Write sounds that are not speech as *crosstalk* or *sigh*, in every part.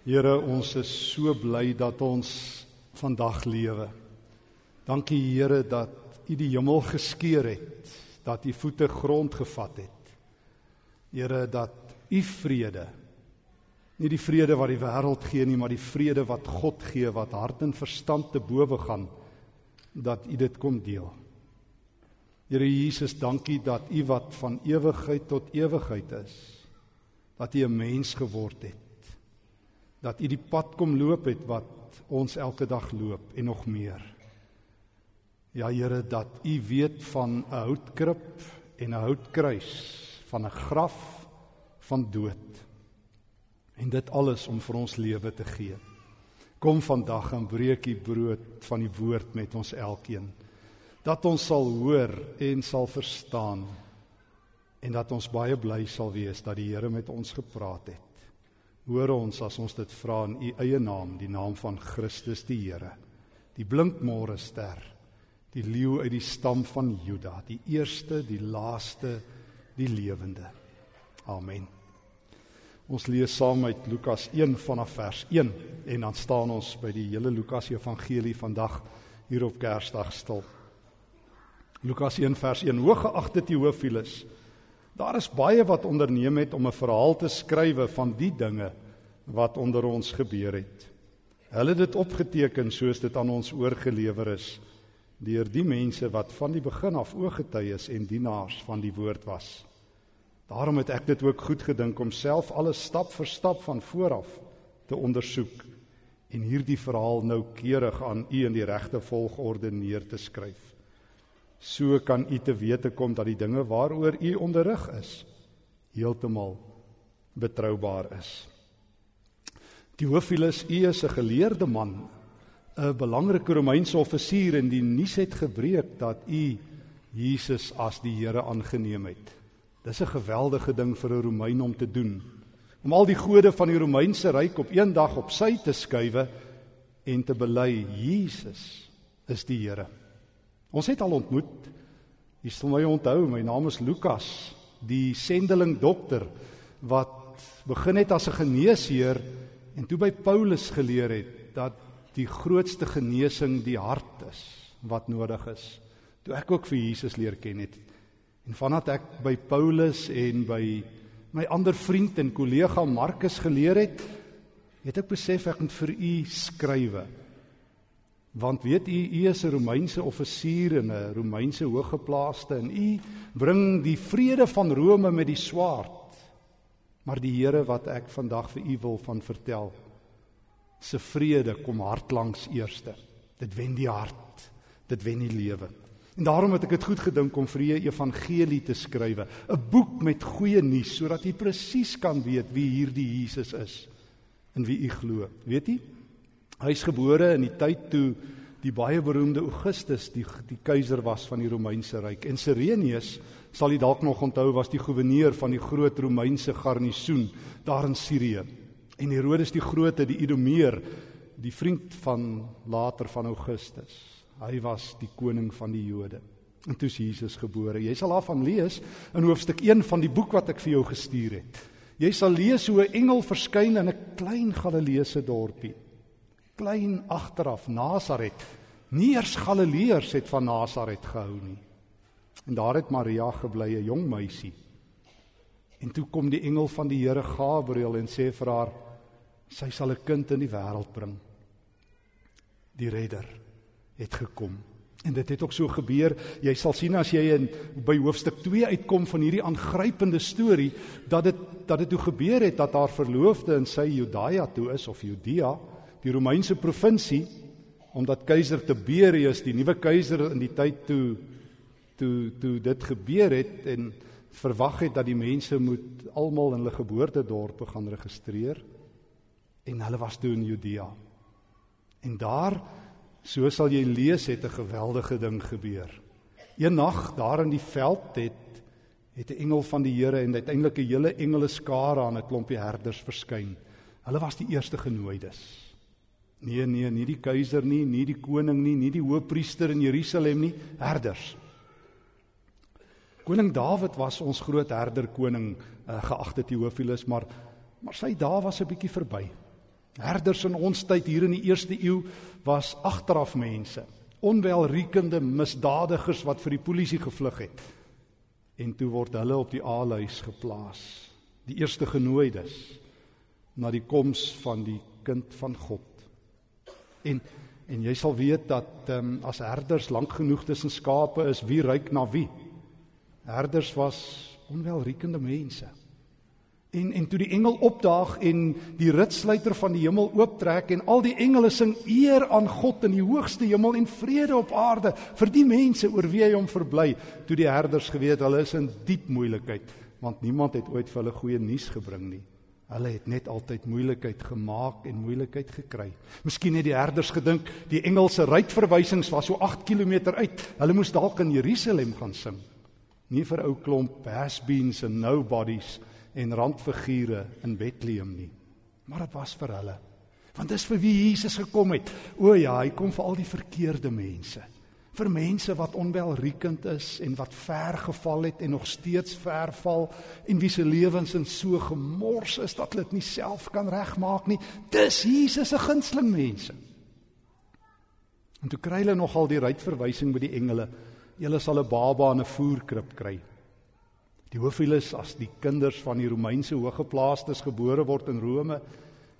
Here, ons is so bly dat ons vandag lewe. Dankie Here dat U die hemel geskeur het, dat U voete grond gevat het. Here, dat U vrede nie die vrede wat die wêreld gee nie, maar die vrede wat God gee wat hart en verstand te bowe gaan, dat U dit kom deel. Here Jesus, dankie dat U wat van ewigheid tot ewigheid is, dat U 'n mens geword het dat u die pad kom loop het wat ons elke dag loop en nog meer. Ja Here dat u weet van 'n houtkrib en 'n houtkruis, van 'n graf, van dood. En dit alles om vir ons lewe te gee. Kom vandag en breek u brood van die woord met ons elkeen. Dat ons sal hoor en sal verstaan en dat ons baie bly sal wees dat die Here met ons gepraat het. Hoor ons as ons dit vra in u eie naam, die naam van Christus die Here. Die blinkmôre ster, die leeu uit die stam van Juda, die eerste, die laaste, die lewende. Amen. Ons lees saam uit Lukas 1 vanaf vers 1 en dan staan ons by die hele Lukas Evangelie vandag hier op Kersdag stil. Lukas 1 vers 1: Hooggeagte Theophilus, Daar is baie wat onderneem het om 'n verhaal te skrywe van die dinge wat onder ons gebeur het. Hulle het dit opgeteken soos dit aan ons oorgelewer is deur die mense wat van die begin af ooggetuies en dienaars van die woord was. Daarom het ek dit ook goed gedink om self alles stap vir stap van vooraf te ondersoek en hierdie verhaal noukeurig aan u in die regte volgorde neer te skryf. So kan u te wete kom dat die dinge waaroor u onderrig is heeltemal betroubaar is. Theophilus, u is 'n geleerde man, 'n belangrike Romeinse offisier en die nuus het gebreek dat u Jesus as die Here aangeneem het. Dis 'n geweldige ding vir 'n Romein om te doen. Om al die gode van die Romeinse ryk op een dag op sy te skuwe en te bely Jesus is die Here. Ons het al ontmoet. Jy sal my onthou, my naam is Lukas, die sendeling dokter wat begin het as 'n geneesheer en toe by Paulus geleer het dat die grootste genesing die hart is wat nodig is. Toe ek ook vir Jesus leer ken het. En vandat ek by Paulus en by my ander vriend en kollega Markus geleer het, het ek besef ek moet vir u skrywe Want weet u, u is 'n Romeinse offisier en 'n Romeinse hooggeplaaste en u bring die vrede van Rome met die swaard. Maar die Here wat ek vandag vir u wil van vertel, se vrede kom hartlangs eerste. Dit wen die hart. Dit wen die lewe. En daarom het ek dit goed gedink om vir 'n evangelie te skrywe, 'n boek met goeie nuus sodat u presies kan weet wie hierdie Jesus is en wie u glo. Weet u? Hy is gebore in die tyd toe die baie beroemde Augustus die die keiser was van die Romeinse ryk en Serenius sal jy dalk nog onthou was die goewerneur van die groot Romeinse garnisoen daar in Sirië. En Herodes die Grote, die Idumeer, die vriend van later van Augustus. Hy was die koning van die Jode. En toe is Jesus gebore. Jy sal daarvan lees in hoofstuk 1 van die boek wat ek vir jou gestuur het. Jy sal lees hoe 'n engel verskyn in 'n klein Galileese dorpie klein agteraf Nasaret. Nie eers Galileërs het van Nasaret gehou nie. En daar het Maria gebly, 'n jong meisie. En toe kom die engel van die Here Gabriël en sê vir haar sy sal 'n kind in die wêreld bring. Die redder het gekom. En dit het ook so gebeur. Jy sal sien as jy in by hoofstuk 2 uitkom van hierdie aangrypende storie dat dit dat dit toe gebeur het dat haar verloofde in sy Judaia toe is of Judea die Romeinse provinsie omdat keiser Tiberius die nuwe keiser in die tyd toe toe toe dit gebeur het en verwag het dat die mense moet almal in hulle geboortedorpe gaan registreer en hulle was toe in Judea. En daar so sal jy lees het 'n geweldige ding gebeur. Een nag daar in die veld het het 'n engel van die Here en uiteindelik 'n hele engele skare aan 'n klompie herders verskyn. Hulle was die eerste genooides. Nee nee, nie die keiser nie, nie die koning nie, nie die hoofpriester in Jerusalem nie, herders. Koning Dawid was ons groot herder koning, uh, geagte Theophilus, maar maar sy dae was 'n bietjie verby. Herders in ons tyd hier in die eerste eeu was agteraf mense, onwelriekende misdadigers wat vir die polisie gevlug het. En toe word hulle op die aalhuis geplaas. Die eerste genooides na die koms van die kind van God. En en jy sal weet dat ehm um, as herders lank genoeg tussen skape is, wie ryk na wie? Herders was onwelriekende mense. En en toe die engel opdaag en die ritsluiter van die hemel ooptrek en al die engele sing eer aan God in die hoogste hemel en vrede op aarde vir die mense oor wie hy hom verbly, toe die herders geweet hulle is in diep moeilikheid, want niemand het ooit vir hulle goeie nuus gebring nie. Hulle het net altyd moeilikheid gemaak en moeilikheid gekry. Miskien het die herders gedink die engelse ruitverwysings was so 8 km uit. Hulle moes dalk in Jerusalem gaan sing. Nie vir ou klomp has-beens en nobodies en randfigure in Bethlehem nie. Maar dit was vir hulle. Want dis vir wie Jesus gekom het. O ja, hy kom vir al die verkeerde mense. Vir mense wat onwelriekend is en wat ver geval het en nog steeds ver val en wie se lewens in so gemors is dat hulle dit nie self kan regmaak nie. Dis Jesus se gunsteling mense. En toe kry hulle nogal die ruitverwysing by die engele. Julle sal 'n baba in 'n voerkrib kry. Die hoofhuiles as die kinders van die Romeinse hoëgeplaastes gebore word in Rome,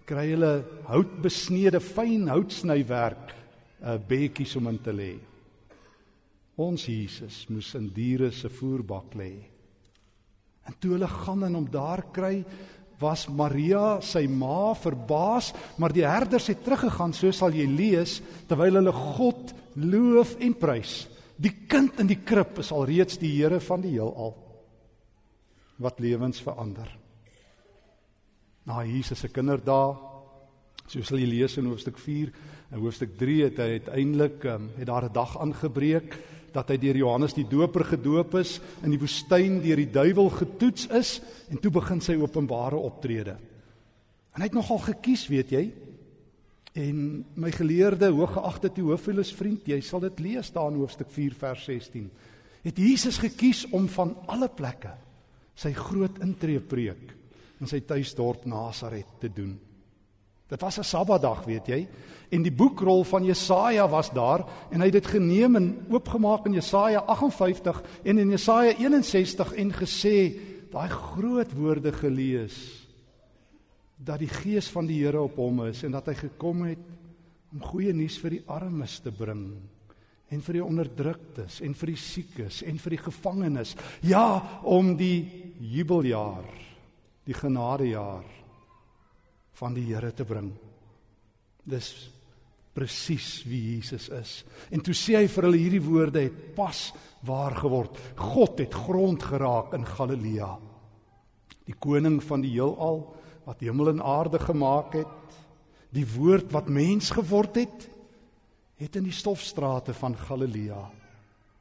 kry hulle houtbesneede fyn houtsnywerk uh, bedjies om in te lê. Ons Jesus moes in diere se voerbak lê. En toe hulle gaan en hom daar kry, was Maria, sy ma, verbaas, maar die herders het teruggegaan, so sal jy lees, terwyl hulle God loof en prys. Die kind in die krib is alreeds die Here van die heelal wat lewens verander. Na Jesus se kinderdae, soos jy lees in hoofstuk 4 en hoofstuk 3 het hy uiteindelik um, het daar 'n dag aangebreek dat hy deur Johannes die Doper gedoop is in die woestyn deur die duiwel getoets is en toe begin sy openbare optrede. En hy het nogal gekies, weet jy? En my geleerde, hooggeagte Teofilus vriend, jy sal dit lees daar in hoofstuk 4 vers 16. Het Jesus gekies om van alle plekke sy groot intree preek in sy tuisdorp Nasaret te doen. Dit was 'n Sabbatdag, weet jy, en die boekrol van Jesaja was daar en hy het dit geneem en oopgemaak in Jesaja 58 en in Jesaja 61 en gesê daai groot woorde gelees dat die gees van die Here op hom is en dat hy gekom het om goeie nuus vir die armes te bring en vir die onderdruktes en vir die siekes en vir die gevangenes. Ja, om die jubeljaar, die genadejaar van die Here te bring. Dis presies wie Jesus is. En toe sê hy vir hulle hierdie woorde het pas waar geword. God het grond geraak in Galilea. Die koning van die heelal wat hemel en aarde gemaak het, die woord wat mens geword het, het in die stofstrate van Galilea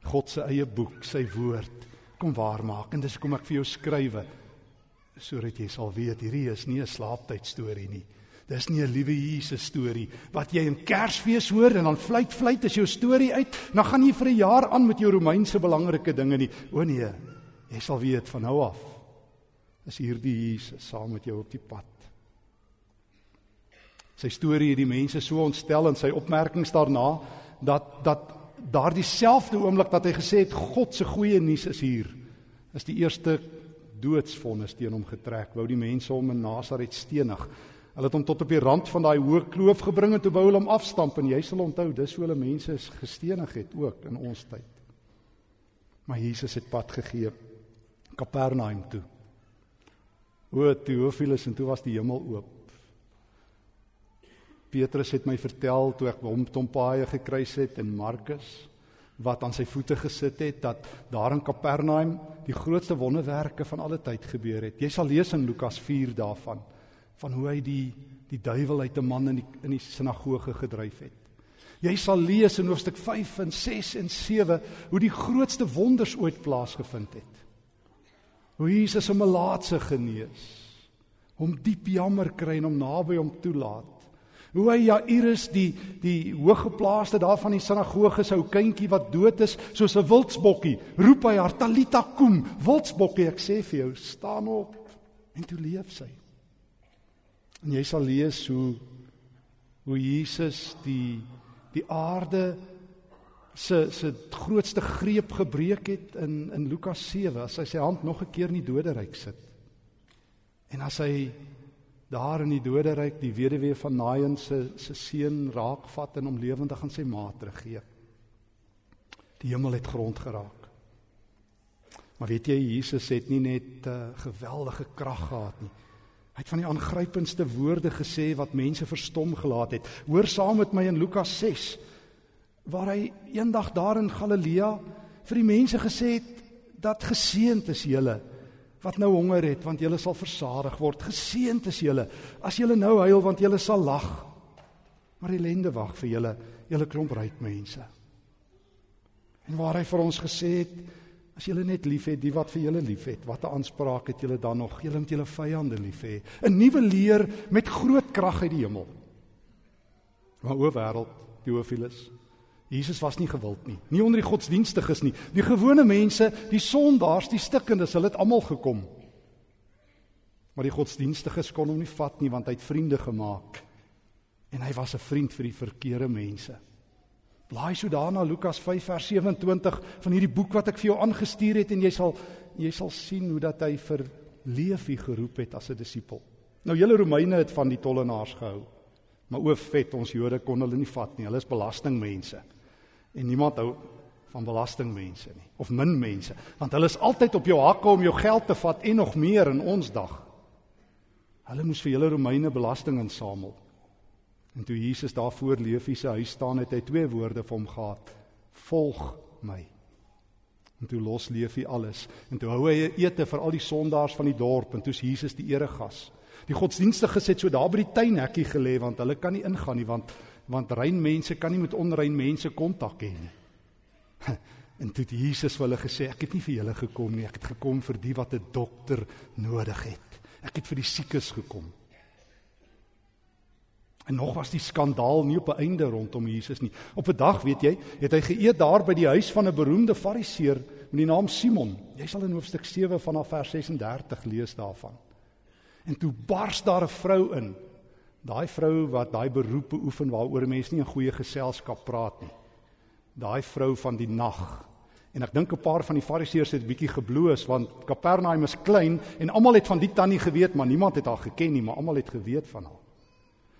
God se eie boek, sy woord kom waarmaak en dis kom ek vir jou skrywe sodat jy sal weet hierdie is nie 'n slaaptyd storie nie. Dis nie 'n liewe Jesus storie wat jy in Kersfees hoor en dan fluit fluit as jou storie uit, dan gaan jy vir 'n jaar aan met jou Romeinse belangrike dinge nie. O nee, jy sal weet van nou af is hierdie Jesus saam met jou op die pad. Sy storie het die mense so ontstel en sy opmerkings daarna dat dat daardie selfde oomblik dat hy gesê het God se goeie nuus is hier is die eerste doodsvonnis teen hom getrek wou die mense hom in Nasaret stenig. Hulle het hom tot op die rand van daai hoë kloof gebring en toe wou hulle hom afstamp. En jy sal onthou dis hoe hulle mense gestenig het ook in ons tyd. Maar Jesus het pad gegee Kapernaum toe. O Teofilus en toe was die hemel oop. Petrus het my vertel toe ek hom Tompaaie gekruis het in Markus wat aan sy voete gesit het dat daar in Kapernaum die grootste wonderwerke van alle tyd gebeur het. Jy sal lees in Lukas 4 daarvan van hoe hy die die duiwel uit 'n man in die in die sinagoge gedryf het. Jy sal lees in hoofstuk 5 en 6 en 7 hoe die grootste wonders ooit plaasgevind het. Hoe Jesus 'n melaatse genees, hom diep jammer kry en hom naby hom toelaat Hoe hy Jairus die die hooggeplaaste daar van die sinagoge se ou kindjie wat dood is soos 'n wildsbokkie, roep hy haar Talita kum, wildsbokkie, ek sê vir jou, staan op en toe leef sy. En jy sal lees hoe Hoe Jesus die die aarde se se grootste greep gebreek het in in Lukas 7 as hy sy hand nog 'n keer in die doderyk sit. En as hy daar in die doderyk die weduwee van Nain se se seun raakvat en hom lewendig aan sy ma teruggee. Die hemel het grond geraak. Maar weet jy Jesus het nie net 'n uh, eh, geweldige krag gehad nie. Hy het van die aangrypendste woorde gesê wat mense verstom gelaat het. Hoor saam met my in Lukas 6 waar hy eendag daar in Galilea vir die mense gesê het dat geseënd is julle wat nou honger het want julle sal versadig word. Geseënd is julle as julle nou huil want julle sal lag. Maar ellende wag vir julle, julle klomp ryk mense. En waar hy vir ons gesê het as julle net liefhet die wat vir julle liefhet, watter aanspraak het julle dan nog? Julle moet julle vyande lief hê. 'n Nuwe leer met groot krag uit die hemel. Maar o wêreld, Theophilus, Jesus was nie gewild nie. Nie onder die godsdienstiges nie. Die gewone mense, die sondaars, die stikkendes, hulle het almal gekom. Maar die godsdienstiges kon hom nie vat nie want hy het vriende gemaak. En hy was 'n vriend vir die verkeerde mense. Blaai so daarna Lukas 5 vers 27 van hierdie boek wat ek vir jou aangestuur het en jy sal jy sal sien hoe dat hy vir Leefie geroep het as 'n disipel. Nou julle Romeine het van die tollenaars gehou. Maar o, vet, ons Jode kon hulle nie vat nie. Hulle is belastingmense en niemand hou van belastingmense nie of min mense want hulle is altyd op jou hakke om jou geld te vat en nog meer in ons dag. Hulle moes vir julle Romeine belasting insamel. En toe Jesus daar voor Leefie se huis staan het hy twee woorde vir hom gehad: Volg my. En toe los Leefie alles en toe hou hy 'n ete vir al die sondaars van die dorp en toe's Jesus die eregas. Die godsdienstiges het so daar by die tuinhekkie gelê want hulle kan nie ingaan nie want want rein mense kan nie met onrein mense kontak hê nie. *laughs* En toe het Jesus vir hulle gesê, ek het nie vir julle gekom nie, ek het gekom vir die wat 'n dokter nodig het. Ek het vir die siekes gekom. En nog was die skandaal nie op 'n einde rondom Jesus nie. Op 'n dag, weet jy, het hy geëet daar by die huis van 'n beroemde Fariseer met die naam Simon. Jy sal in hoofstuk 7 vanaf vers 36 lees daarvan. En toe bars daar 'n vrou in Daai vrou wat daai beroep beoefen waaroor mense nie in goeie geselskap praat nie. Daai vrou van die nag. En ek dink 'n paar van die fariseërs het bietjie gebloos want Kapernaum is klein en almal het van die tannie geweet, maar niemand het haar geken nie, maar almal het geweet van haar.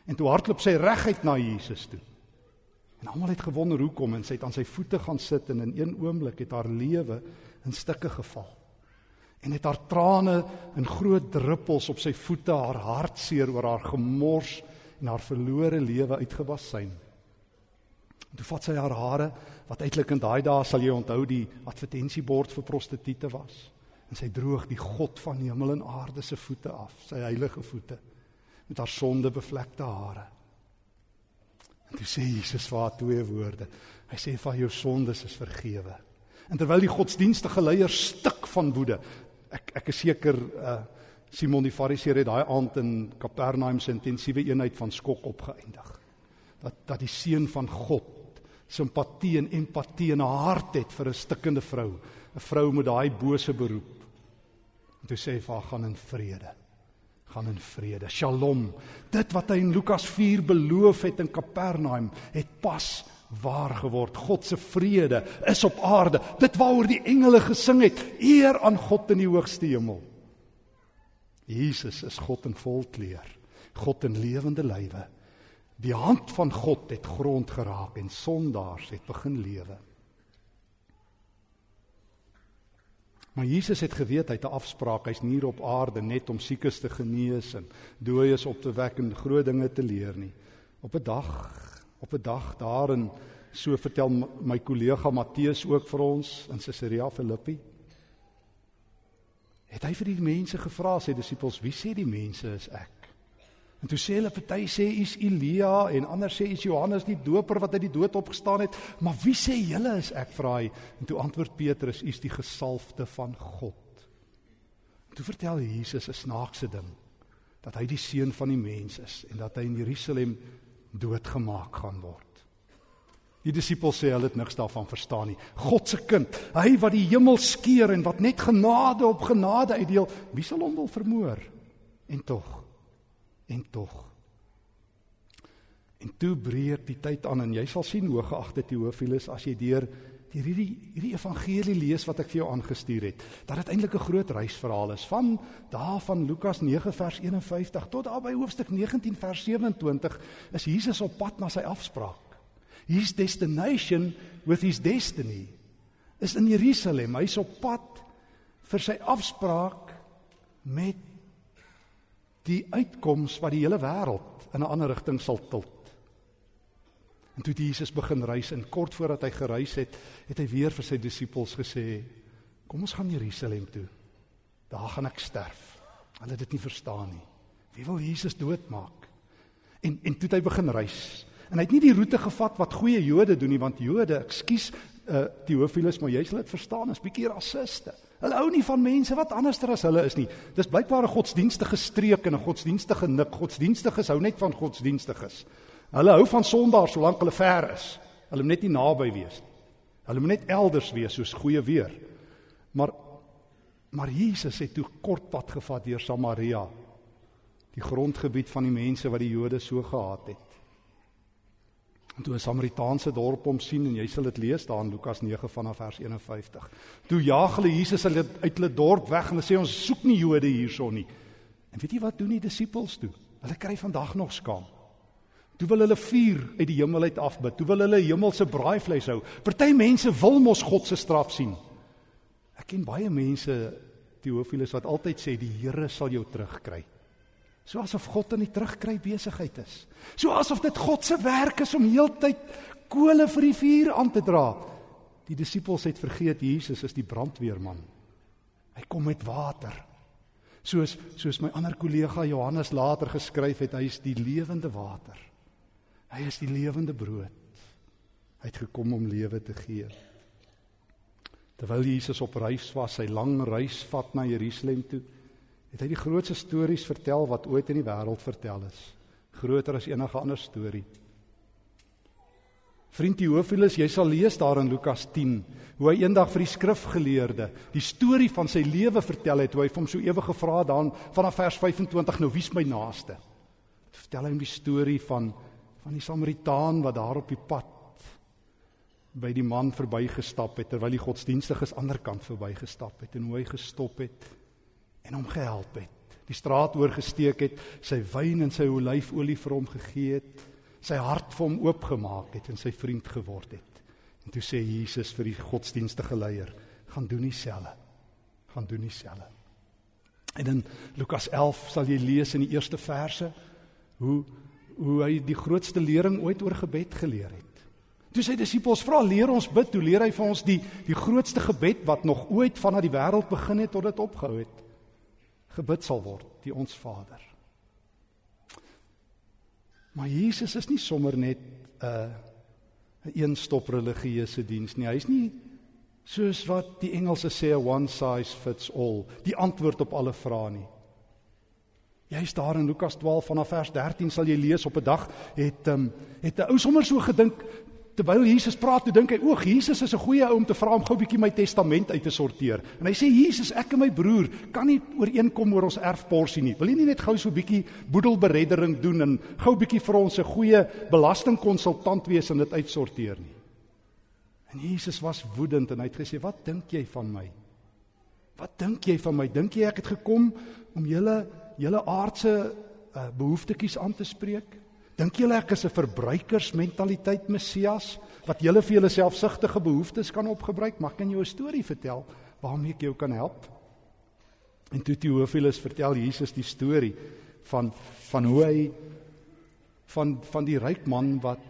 En toe hardloop sy reguit na Jesus toe. En almal het gewonder hoekom en sy het aan sy voete gaan sit en in een oomblik het haar lewe in stukke geval en het haar trane in groot druppels op sy voete haar hartseer oor haar gemors en haar verlore lewe uitgewasyn. En toe vat sy haar hare wat eintlik in daai dae sal jy onthou die advertensiebord vir prostituie was en sy droog die God van hemel en aarde se voete af, sy heilige voete met haar sonde bevlekte hare. En toe sê Jesus vir haar twee woorde. Hy sê van jou sondes is vergewe. En terwyl die godsdienstige leiers stik van woede, ek ek is seker uh Simon die Fariseer het daai aand in Kapernaum se intensiewe eenheid van skok opgeëindig. Dat dat die seun van God simpatie en empatie in haar hart het vir 'n stikkende vrou, 'n vrou met daai bose beroep. En toe sê hy vir haar gaan in vrede. Gaan in vrede. Shalom. Dit wat hy in Lukas 4 beloof het in Kapernaum het pas waar geword. God se vrede is op aarde. Dit waaroor die engele gesing het. Eer aan God in die hoogste hemel. Jesus is God in volkleur. God in lewende lywe. Die hand van God het grond geraak en sondaars het begin lewe. Maar Jesus het geweet hy het 'n afspraak. Hy's nie hier op aarde net om siekes te genees en dooies op te wek en groot dinge te leer nie. Op 'n dag op 'n dag daarin so vertel my kollega Matteus ook vir ons in Caesarea Philippi. Het hy vir die mense gevra, sy disippels, wie sê die mense is ek? En toe sê hulle party sê is Elia en ander sê is Johannes die doper wat uit die dood opgestaan het, maar wie sê julle is ek vra hy? En toe antwoord Petrus, is die gesalfde van God. En toe vertel Jesus 'n snaakse ding dat hy die seun van die mens is en dat hy in Jerusalem doodgemaak gaan word. Die disippels sê hulle het niks daarvan verstaan nie. God se kind, hy wat die hemel skeer en wat net genade op genade uitdeel, wie sal hom wil vermoor? En tog, en tog. En toe breek die tyd aan en jy sal sien hoëgeagte Teofilus as jy deur deur hierdie hierdie evangelie lees wat ek vir jou aangestuur het, dat dit eintlik 'n groot reisverhaal is van daar van Lukas 9 vers 51 tot daar by hoofstuk 19 vers 27 is Jesus op pad na sy afspraak. His destination with his destiny is in Jerusalem. Hy's op pad vir sy afspraak met die uitkoms wat die hele wêreld in 'n ander rigting sal tilt. En toe Jesus begin reis en kort voordat hy gereis het, het hy weer vir sy disippels gesê: "Kom ons gaan Jerusalem toe. Daar gaan ek sterf." Hulle het dit nie verstaan nie. Wie wil Jesus doodmaak? En en toe het hy begin reis. En hy het nie die roete gevat wat goeie Jode doen nie, want Jode, ekskuus, uh Teofilus, maar jy sal dit verstaan, is bietjie rassiste. Hulle hou nie van mense wat anderster as hulle is nie. Dis blykbaar 'n godsdienstige streek en 'n godsdienstige nik. Godsdienstiges hou net van godsdienstiges. Hulle hou van sondaars solank hulle ver is. Hulle moet net nie naby wees nie. Hulle moet net elders wees soos goeie weer. Maar maar Jesus het toe kort pad gevat deur Samaria. Die grondgebied van die mense wat die Jode so gehaat het. En toe 'n Samaritaanse dorp hom sien en jy sal dit lees daar in Lukas 9 vanaf vers 51. Toe jaag hulle Jesus uit uit hulle dorp weg en hulle sê ons soek nie Jode hierson nie. En weet jy wat doen die disippels toe? Hulle kry vandag nog skaam. Toe wil hulle vuur uit die hemel uit afbid. Toe wil hulle hemelse braaivleis hou. Party mense wil mos God se straf sien. Ek ken baie mense Teofilus wat altyd sê die Here sal jou terugkry. So asof God in die terugkry besigheid is. So asof dit God se werk is om heeltyd kole vir die vuur aan te dra. Die disippels het vergeet Jesus is die brandweerman. Hy kom met water. Soos soos my ander kollega Johannes later geskryf het, hy is die lewende water. Hy is die lewende brood. Hy het gekom om lewe te gee. Terwyl Jesus op reis was, sy lang reis vat na Jerusalem toe, het hy die grootste stories vertel wat ooit in die wêreld vertel is. Groter as enige ander storie. Vriend Theophilus, jy sal lees daar in Lukas 10 hoe hy eendag vir die skrifgeleerde die storie van sy lewe vertel het, hoe hy hom so ewig gevra het dan vanaf vers 25 nou wie's my naaste? Vertel hy hom die storie van van die Samaritaan wat daar op die pad by die man verbygestap het terwyl die godsdienstiges ander kant verbygestap het en hoe hy gestop het en hom gehelp het. Die straat oorgesteek het, sy wyn en sy olyfolie vir hom gegee het, sy hart vir hom oopgemaak het en sy vriend geword het. En toe sê Jesus vir die godsdienstige leier, gaan doen dieselfde. Gaan doen dieselfde. En in Lukas 11 sal jy lees in die eerste verse hoe hoe hy die grootste lering ooit oor gebed geleer het. Toe sy disippels vra, "Leer ons bid." Toe leer hy vir ons die die grootste gebed wat nog ooit vanaf die wêreld begin het tot dit opgehou het. Gebid sal word, die ons Vader. Maar Jesus is nie sommer net 'n uh, 'n eenstop religieuse diens nie. Hy's nie soos wat die Engelse sê 'n one size fits all, die antwoord op alle vrae nie. Jy's daar in Lukas 12 vanaf vers 13 sal jy lees op 'n dag het um, het 'n ou sommer so gedink terwyl Jesus praat, toe dink hy, "O, Jesus is 'n goeie ou om te vra om gou 'n bietjie my testament uit te sorteer." En hy sê, "Jesus, ek en my broer kan nie ooreenkom oor ons erfporsie nie. Wil jy nie net gou so 'n bietjie boedelbereddering doen en gou 'n bietjie vir ons 'n goeie belastingkonsultant wees en dit uitsorteer nie?" En Jesus was woedend en hy het gesê, "Wat dink jy van my? Wat dink jy van my? Dink jy ek het gekom om julle julle aardse uh, behoeftetjies aan te spreek? Dink julle ek is 'n verbruikersmentaliteit Messias wat julle vir julle selfsugtige behoeftes kan opgebruik? Mag ek jou 'n storie vertel waarmee ek jou kan help? En toe Theophilus vertel Jesus die storie van van hoe hy van van die ryk man wat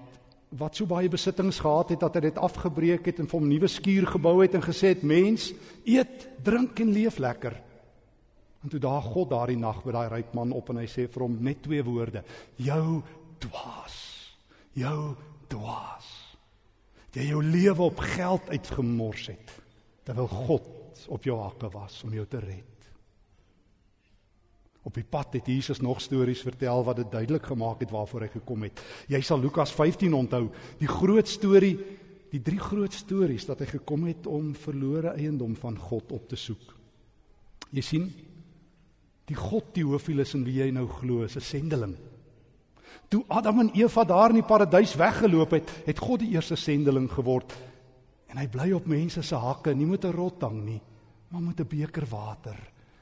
wat so baie besittings gehad het dat hy dit afgebreek het en vir hom nuwe skuur gebou het en gesê het mens eet, drink en leef lekker. En toe daag God daardie nag by daai ryk man op en hy sê vir hom net twee woorde: Jou dwaas. Jou dwaas. Jy jou lewe op geld uitgemors het terwyl God op jou hakke was om jou te red. Op die pad het Jesus nog stories vertel wat dit duidelik gemaak het waarvoor hy gekom het. Jy sal Lukas 15 onthou, die groot storie, die drie groot stories dat hy gekom het om verlore eiendom van God op te soek. Jy sien, Die God Theophilus in wie jy nou glo is 'n sendeling. Toe Adam en Eva daar in die paradys weggeloop het, het God die eerste sendeling geword. En hy bly op mense se hakke, nie met 'n rottang nie, maar met 'n beker water,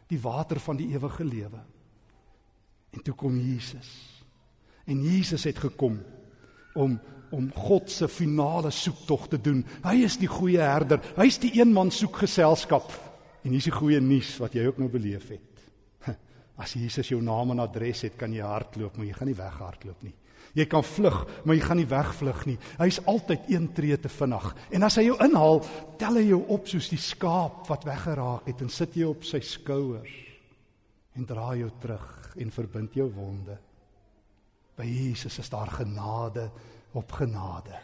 die water van die ewige lewe. En toe kom Jesus. En Jesus het gekom om om God se finale soektog te doen. Hy is die goeie herder. Hy's die een man soek geselskap. En hier's die goeie nuus wat jy ook nou beleef het. As Jesus jou naam en adres het, kan jy hardloop, maar jy gaan nie weghardloop nie. Jy kan vlug, maar jy gaan nie wegvlug nie. Hy's altyd een tree te vinnig. En as hy jou inhaal, tel hy jou op soos die skaap wat weggeraak het en sit jy op sy skouers en dra jou terug en verbind jou wonde. By Jesus is daar genade op genade.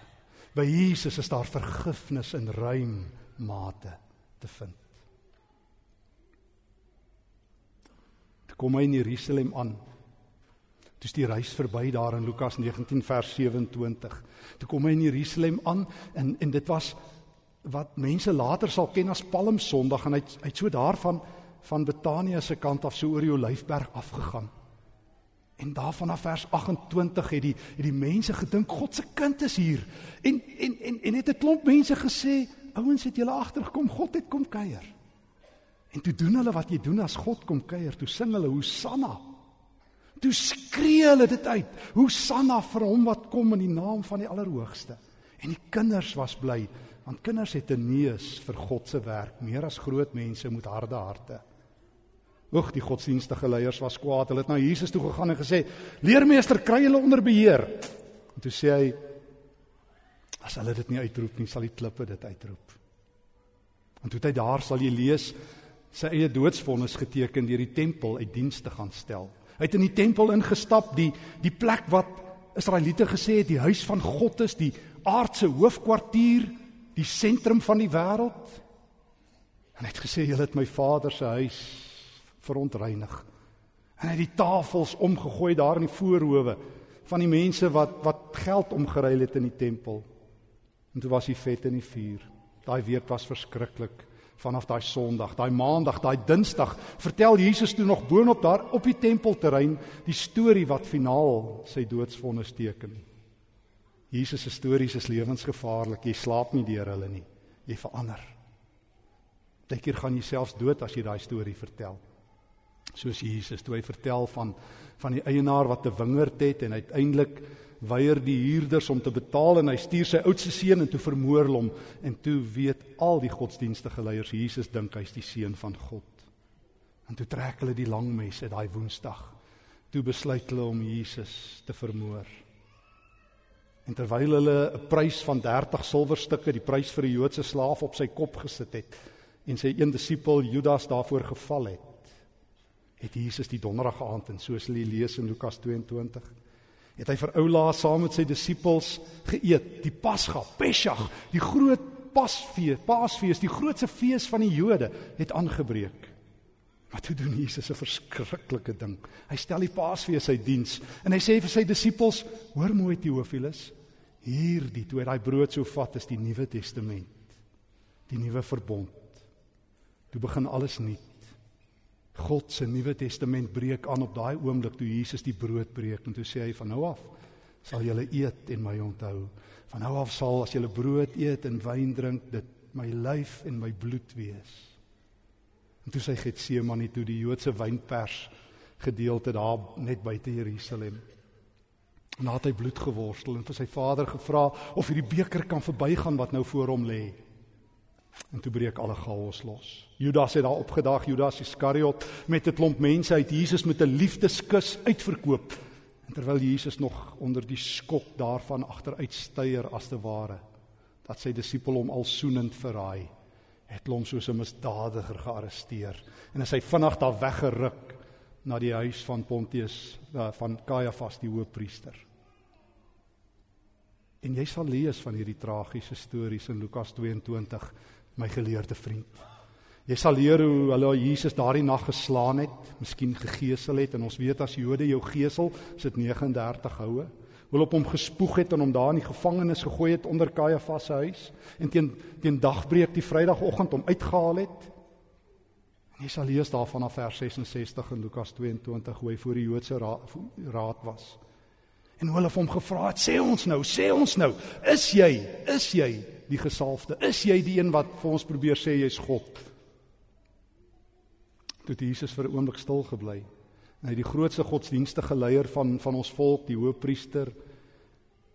By Jesus is daar vergifnis in ruim mate te vind. Toe kom hy in Jerusalem aan. Toe is die reis verby daar in Lukas 19 vers 27. Toe kom hy in Jerusalem aan en en dit was wat mense later sal ken as Palm Sondag en hy hy het so daarvan van Betanië se kant af so oor die Olyfberg afgegaan. En daarvan af vers 28 het die het die mense gedink God se kind is hier. En en en en het 'n klomp mense gesê, ouens het julle agtergekom, God het kom kuier. En toe doen hulle wat jy doen as God kom kuier, toe sing hulle Hosanna. Toe skree hulle dit uit. Hosanna vir hom wat kom in die naam van die Allerhoogste. En die kinders was bly, want kinders het 'n neus vir God se werk, meer as groot mense met harde harte. Oeg, die godsdienstige leiers was kwaad. Hulle het na Jesus toe gegaan en gesê: "Leermeester, kry hulle onder beheer." En toe sê hy: "As hulle dit nie uitroep nie, sal die klippe dit uitroep." En toe het hy daar sal jy lees sy eie doodsvonnis geteken deur die tempel uit diens te gaan stel. Hy het in die tempel ingestap, die die plek wat Israeliete gesê het die huis van God is, die aardse hoofkwartier, die sentrum van die wêreld. En hy het gesê julle het my vader se huis verontreinig. En hy het die tafels omgegooi daar in die voorhoewe van die mense wat wat geld omgeruil het in die tempel. En toe was die vet in die vuur. Daai week was verskriklik vanaf daai Sondag, daai Maandag, daai Dinsdag, vertel Jesus toe nog boonop daar op die tempelterrein die storie wat finaal sy doodsvonnis teken. Jesus se stories is lewensgevaarlik. Jy slaap nie deur hulle nie. Jy verander. Partykeer gaan jy selfs dood as jy daai storie vertel. Soos Jesus toe hy vertel van van die eienaar wat 'n wingerd het en uiteindelik weier die huurders om te betaal en hy stuur sy oudste seun en toe vermoor hom en toe weet al die godsdienstige leiers Jesus dink hy's die seun van God. En toe trek hulle die lang mes uit daai Woensdag. Toe besluit hulle om Jesus te vermoor. En terwyl hulle 'n prys van 30 silwerstukke, die prys vir 'n Joodse slaaf op sy kop gesit het en sy een disipel Judas daarvoor geval het, het Jesus die donderdag aand en soos hulle lees in Lukas 22 het hy vir oula saam met sy disippels geëet, die Pasga, Pesach, die groot Pasfees, Paasfees, die grootste fees van die Jode het aangebreek. Maar toe doen Jesus 'n verskriklike ding. Hy stel die Paasfees uit diens en hy sê vir sy disippels: "Hoor mooi Teofilus, hierdie toe hy daai brood so vat is die Nuwe Testament, die nuwe verbond. Toe begin alles nuut. God se Nuwe Testament breek aan op daai oomblik toe Jesus die brood breek en toe sê hy van nou af sal julle eet en my onthou. Van nou af sal as julle brood eet en wyn drink dit my lyf en my bloed wees. En toe sê Getsemane toe die Joodse wynpers gedeelte daar net buite Jerusalem. En daar het hy bloed geworstel en vir sy vader gevra of hierdie beker kan verbygaan wat nou voor hom lê. En toe breek alle chaos los. Judas het daar opgedag, Judas Iskariot met 'n klomp mense uit Jesus met 'n liefdeskus uitverkoop. En terwyl Jesus nog onder die skok daarvan agteruit styer as te ware, dat sy disipel hom al soenend verraai, het hom soos 'n misdadiger gearresteer en hy vinnig daar weggeruk na die huis van Pontius eh, van Kajafas die hoofpriester. En jy sal lees van hierdie tragiese stories in Lukas 22 my geleerde vriend. Jy sal leer hoe hulle Jesus daardie nag geslaan het, miskien gegeesel het en ons weet as Jode jou gesel, is dit 39 houe. Hulle op hom gespoeg het en hom daar in die gevangenis gegooi het onder Kajafas se huis en teen teen dagbreek die Vrydagoggend hom uitgehaal het. En jy sal lees daarvan af vers 66 in Lukas 22 hoe hy voor die Joodse raad, raad was. En hulle het hom gevra, "Sê ons nou, sê ons nou, is jy, is jy die gesalfde? Is jy die een wat vir ons probeer sê jy's God?" Toe Jesus vir 'n oomblik stil gebly. En hy die grootste godsdienstige leier van van ons volk, die hoëpriester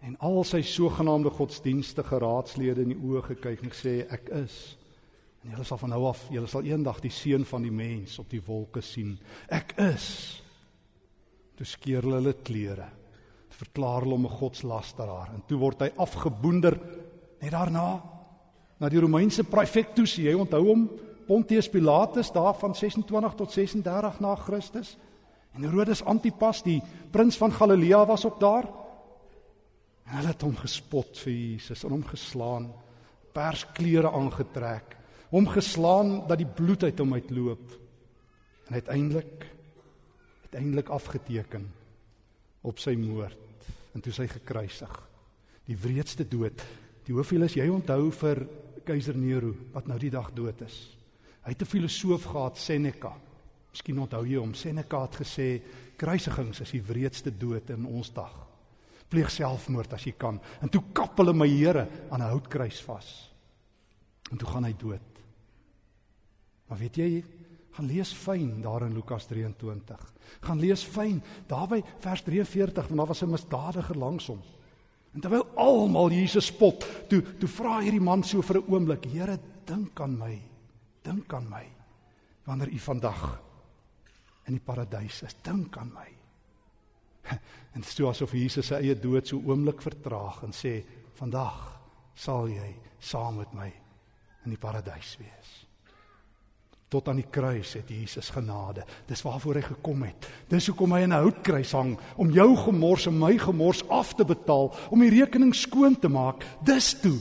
en al sy sogenaamde godsdienstige raadslede in die oë gekyk en gesê, "Ek is En julle sal van nou af, julle sal eendag die seun van die mens op die wolke sien. Ek is. Toe skeur hulle hulle klere. Verklaar hulle hom 'n godslasteraar en toe word hy afgeboender net daarna na die Romeinse praefectus. Jy onthou hom, Pontius Pilatus daar van 26 tot 36 na Christus. En Herodes Antipas, die prins van Galilea was ook daar. En hulle het hom gespot vir Jesus en hom geslaan, persklere aangetrek hom geslaan dat die bloed uit hom uitloop en uiteindelik uiteindelik afgeteken op sy moord en toe sy gekruisig die wreedste dood die hoofielis jy onthou vir keiser Nero wat nou die dag dood is. Hy het 'n filosoof gehad Seneca. Miskien onthou jy hom. Seneca het gesê kruisigings is die wreedste dood in ons dag. Pleeg selfmoord as jy kan. En toe kap hulle my Here aan 'n houtkruis vas. En toe gaan hy dood. Maar weet jy, gaan lees fyn daar in Lukas 23. Gaan lees fyn daar by vers 43 want daar was 'n misdadiger langs hom. En terwyl almal Jesus spot, toe toe vra hierdie man so vir 'n oomblik, Here, dink aan my. Dink aan my. Wanneer u vandag in die paradys is, dink aan my. *laughs* En dit is asof Jesus sy eie dood so oomblik vertraag en sê, vandag sal jy saam met my in die paradys wees. Tot aan die kruis het Jesus genade. Dis waarvoor hy gekom het. Dis hoekom hy in 'n houtkruis hang om jou gemors en my gemors af te betaal, om die rekening skoon te maak. Dis toe.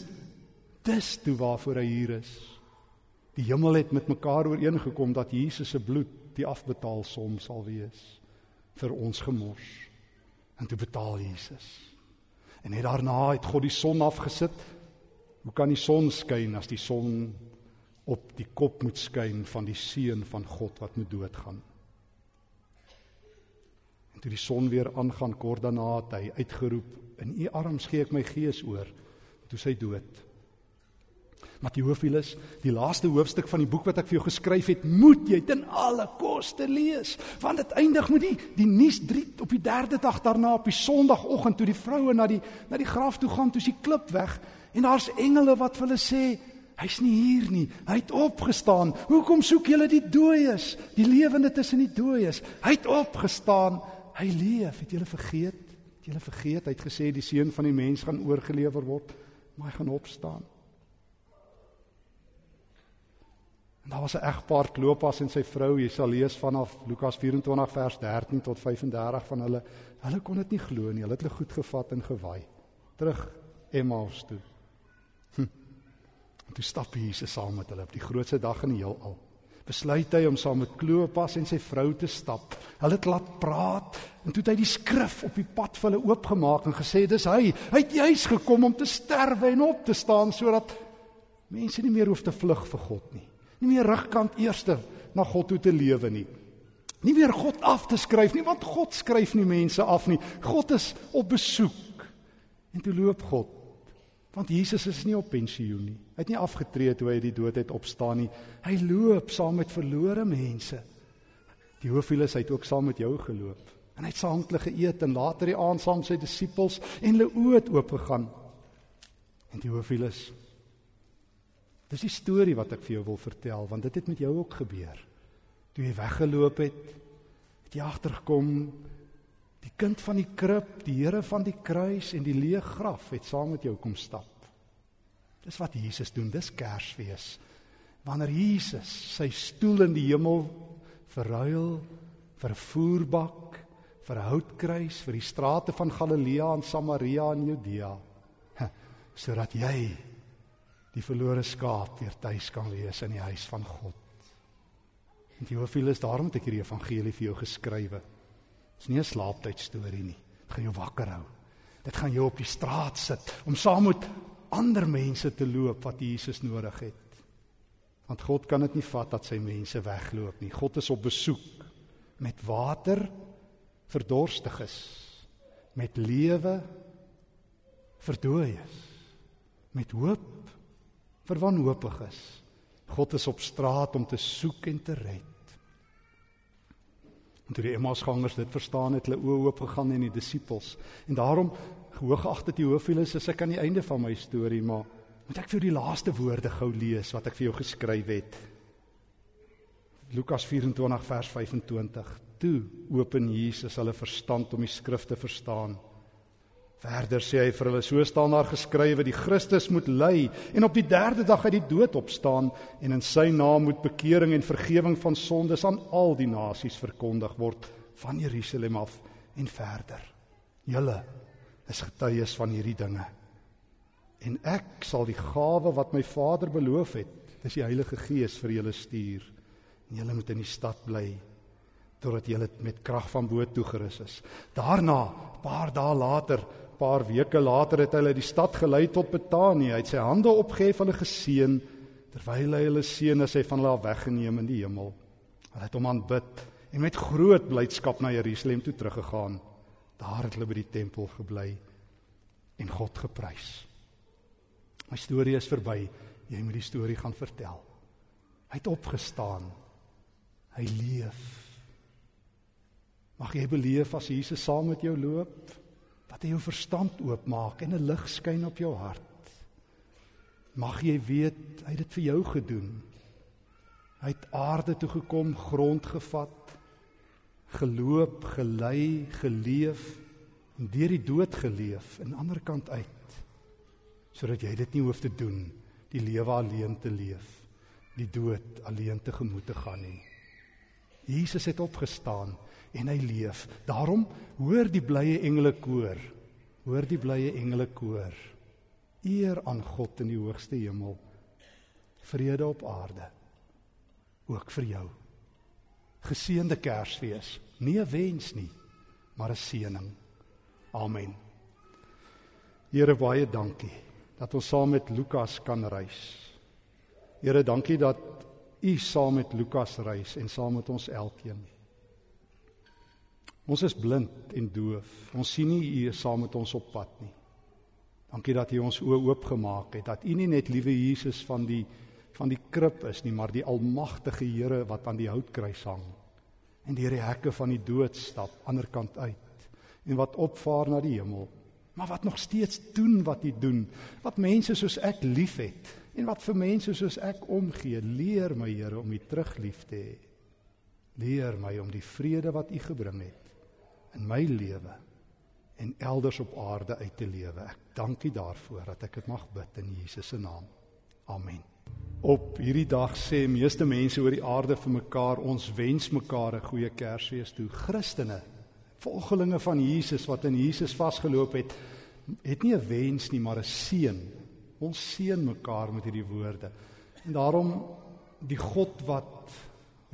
Dis toe waarvoor hy hier is. Die hemel het met mekaar ooreengekom dat Jesus se bloed die afbetaalsom sal wees vir ons gemors. En toe betaal Jesus. En net daarna het God die son afgesit. Hoe kan die son skyn as die son op die kop moet skyn van die seun van God wat moet doodgaan. En toe die son weer aangaan kort daarna het hy uitgeroep in u arms gee ek my gees oor toe sy dood. Matteofielus, die laaste hoofstuk van die boek wat ek vir jou geskryf het, moet jy ten alle koste lees, want dit eindig met die die nuus 3 op die derde dag daarna op die sonoggend toe die vroue na die na die graf toe gaan, toe is die klip weg en daar's engele wat vir hulle sê Hy's nie hier nie. Hy het opgestaan. Hoekom soek julle die dooies? Die lewende tussen die dooies. Hy het opgestaan. Hy leef. Het julle vergeet? Het julle vergeet hy het gesê die seun van die mens gaan oorgelewer word, maar hy gaan opstaan. En daar was 'n egpaar Klopas en sy vrou. Jy sal lees vanaf Lukas 24 vers 13 tot 35 van hulle. Hulle kon dit nie glo nie. Hulle het hulle goed gevat en gewaai. Terug Emmaus toe. En toe stap Jesus saam met hulle op die grootste dag in die heelal. Besluit hy om saam met Klopas en sy vrou te stap. Hulle het laat praat en toe het hy die skrif op die pad vir hulle oopgemaak en gesê dis hy. Hy het juis gekom om te sterwe en op te staan sodat mense nie meer hoef te vlug vir God nie. Nie meer rugkant eerste na God toe te lewe nie. Nie meer God af te skryf nie want God skryf nie mense af nie. God is op besoek. En toe loop God Want Jesus is nie op pensioen nie. Hy het nie afgetree toe hy die dood het opstaan nie. Hy loop saam met verlore mense. Die hoofielis het ook saam met jou geloop. En hy het saam met hulle geëet en later die aand saam sy disippels en hulle oë het oopgegaan. En hoofielis Dis die storie wat ek vir jou wil vertel want dit het met jou ook gebeur. Toe jy weggeloop het, het jy agtergekom Die kind van die krib, die Here van die kruis en die leë graf het saam met jou kom stap. Dis wat Jesus doen, dis Kersfees. Wanneer Jesus sy stoel in die hemel verruil vir 'n voerbak, vir 'n houtkruis, vir die strate van Galilea en Samaria en Judea, sodat jy die verlore skaap weer tuis kan wees in die huis van God. En is daarom het ek hierdie evangelie vir jou geskrywe. Dis nie 'n slaaptyd storie nie. Dit gaan jou wakker hou. Dit gaan jou op die straat sit om saam met ander mense te loop wat Jesus nodig het. Want God kan dit nie vat dat sy mense wegloop nie. God is op besoek met water vir dorstiges, met lewe vir dooies, met hoop vir wanhoopiges. God is op straat om te soek en te red. En toe die Emmausgangers dit verstaan het, hulle oë oop gegaan en die disippels. En daarom hoogagte Teofilus, as ek aan die einde van my storie maar moet ek vir die laaste woorde gou lees wat ek vir jou geskryf het. Lukas 24 vers 25. Toe open Jesus hulle verstand om die skrif te verstaan. Verder sê hy vir hulle: "So staan daar geskrywe: Die Christus moet ly en op die 3de dag uit die dood opstaan en in sy naam moet bekering en vergifnis van sondes aan al die nasies verkondig word van Jerusalem af en verder. Julle is getuies van hierdie dinge. En ek sal die gawe wat my Vader beloof het, dis die Heilige Gees vir julle stuur. En julle moet in die stad bly totdat julle met krag van bo toegerus is. Daarna, paar dae later, paar weke later het hulle die stad gelei tot Betanië. Hy het sy hande opgehef, hulle geseën terwyl hy hulle seën as hy van hulle weggeneem in die hemel. Hulle het hom aanbid en met groot blydskap na Jerusalem toe teruggegaan. Daar het hulle by die tempel gebly en God geprys. My storie is verby. Jy moet die storie gaan vertel. Hy het opgestaan. Hy leef. Mag jy beleef as Jesus saam met jou loop? Dat hy jou verstand oopmaak en 'n lig skyn op jou hart. Mag jy weet hy het dit vir jou gedoen. Hy het aarde toe gekom, grond gevat, geloop, gelei, geleef en deur die dood geleef aan die ander kant uit sodat jy dit nie hoef te doen die lewe alleen te leef die dood alleen te gemoed te gaan nie Jesus het opgestaan en hy leef. Daarom hoor die blye engele koor. Hoor die blye engele koor. Eer aan God in die hoogste hemel. Vrede op aarde. Ook vir jou. Geseënde Kersfees. Nie 'n wens nie, maar 'n seëning. Amen. Here baie dankie dat ons saam met Lukas kan reis. Here dankie dat U saam met Lukas reis en saam met ons elkeen. Ons is blind en doof. Ons sien nie U saam met ons op pad nie. Dankie dat U ons oë oopgemaak het dat U nie net liewe Jesus van die van die krib is nie, maar die almagtige Here wat aan die houtkruis hang en deur die hekke van die dood stap ander kant uit en wat opvaar na die hemel. Maar wat nog steeds doen wat hy doen, wat mense soos ek liefhet en wat vir mense soos ek omgee, leer my Here om U teruglief te hê. Leer my om die vrede wat U gebring het in my lewe en elders op aarde uit te lewe. Ek dank U daarvoor dat ek dit mag bid in Jesus se naam. Amen. Op hierdie dag sê meeste mense oor die aarde vir mekaar ons wens mekaar 'n goeie Kersfees toe. Christene, volgelinge van Jesus wat in Jesus vasgeloop het, het nie 'n wens nie, maar 'n seën. Ons seën mekaar met hierdie woorde. En daarom die God wat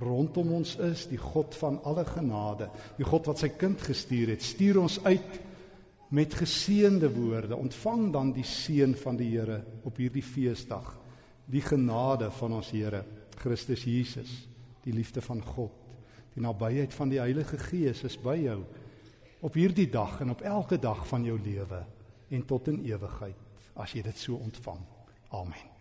rondom ons is, die God van alle genade, die God wat sy kind gestuur het, stuur ons uit met geseënde woorde. Ontvang dan die seën van die Here op hierdie feesdag. Die genade van ons Here Christus Jesus, die liefde van God, die nabyheid van die Heilige Gees is by jou op hierdie dag en op elke dag van jou lewe en tot in ewigheid as jy dit so ontvang. Amen.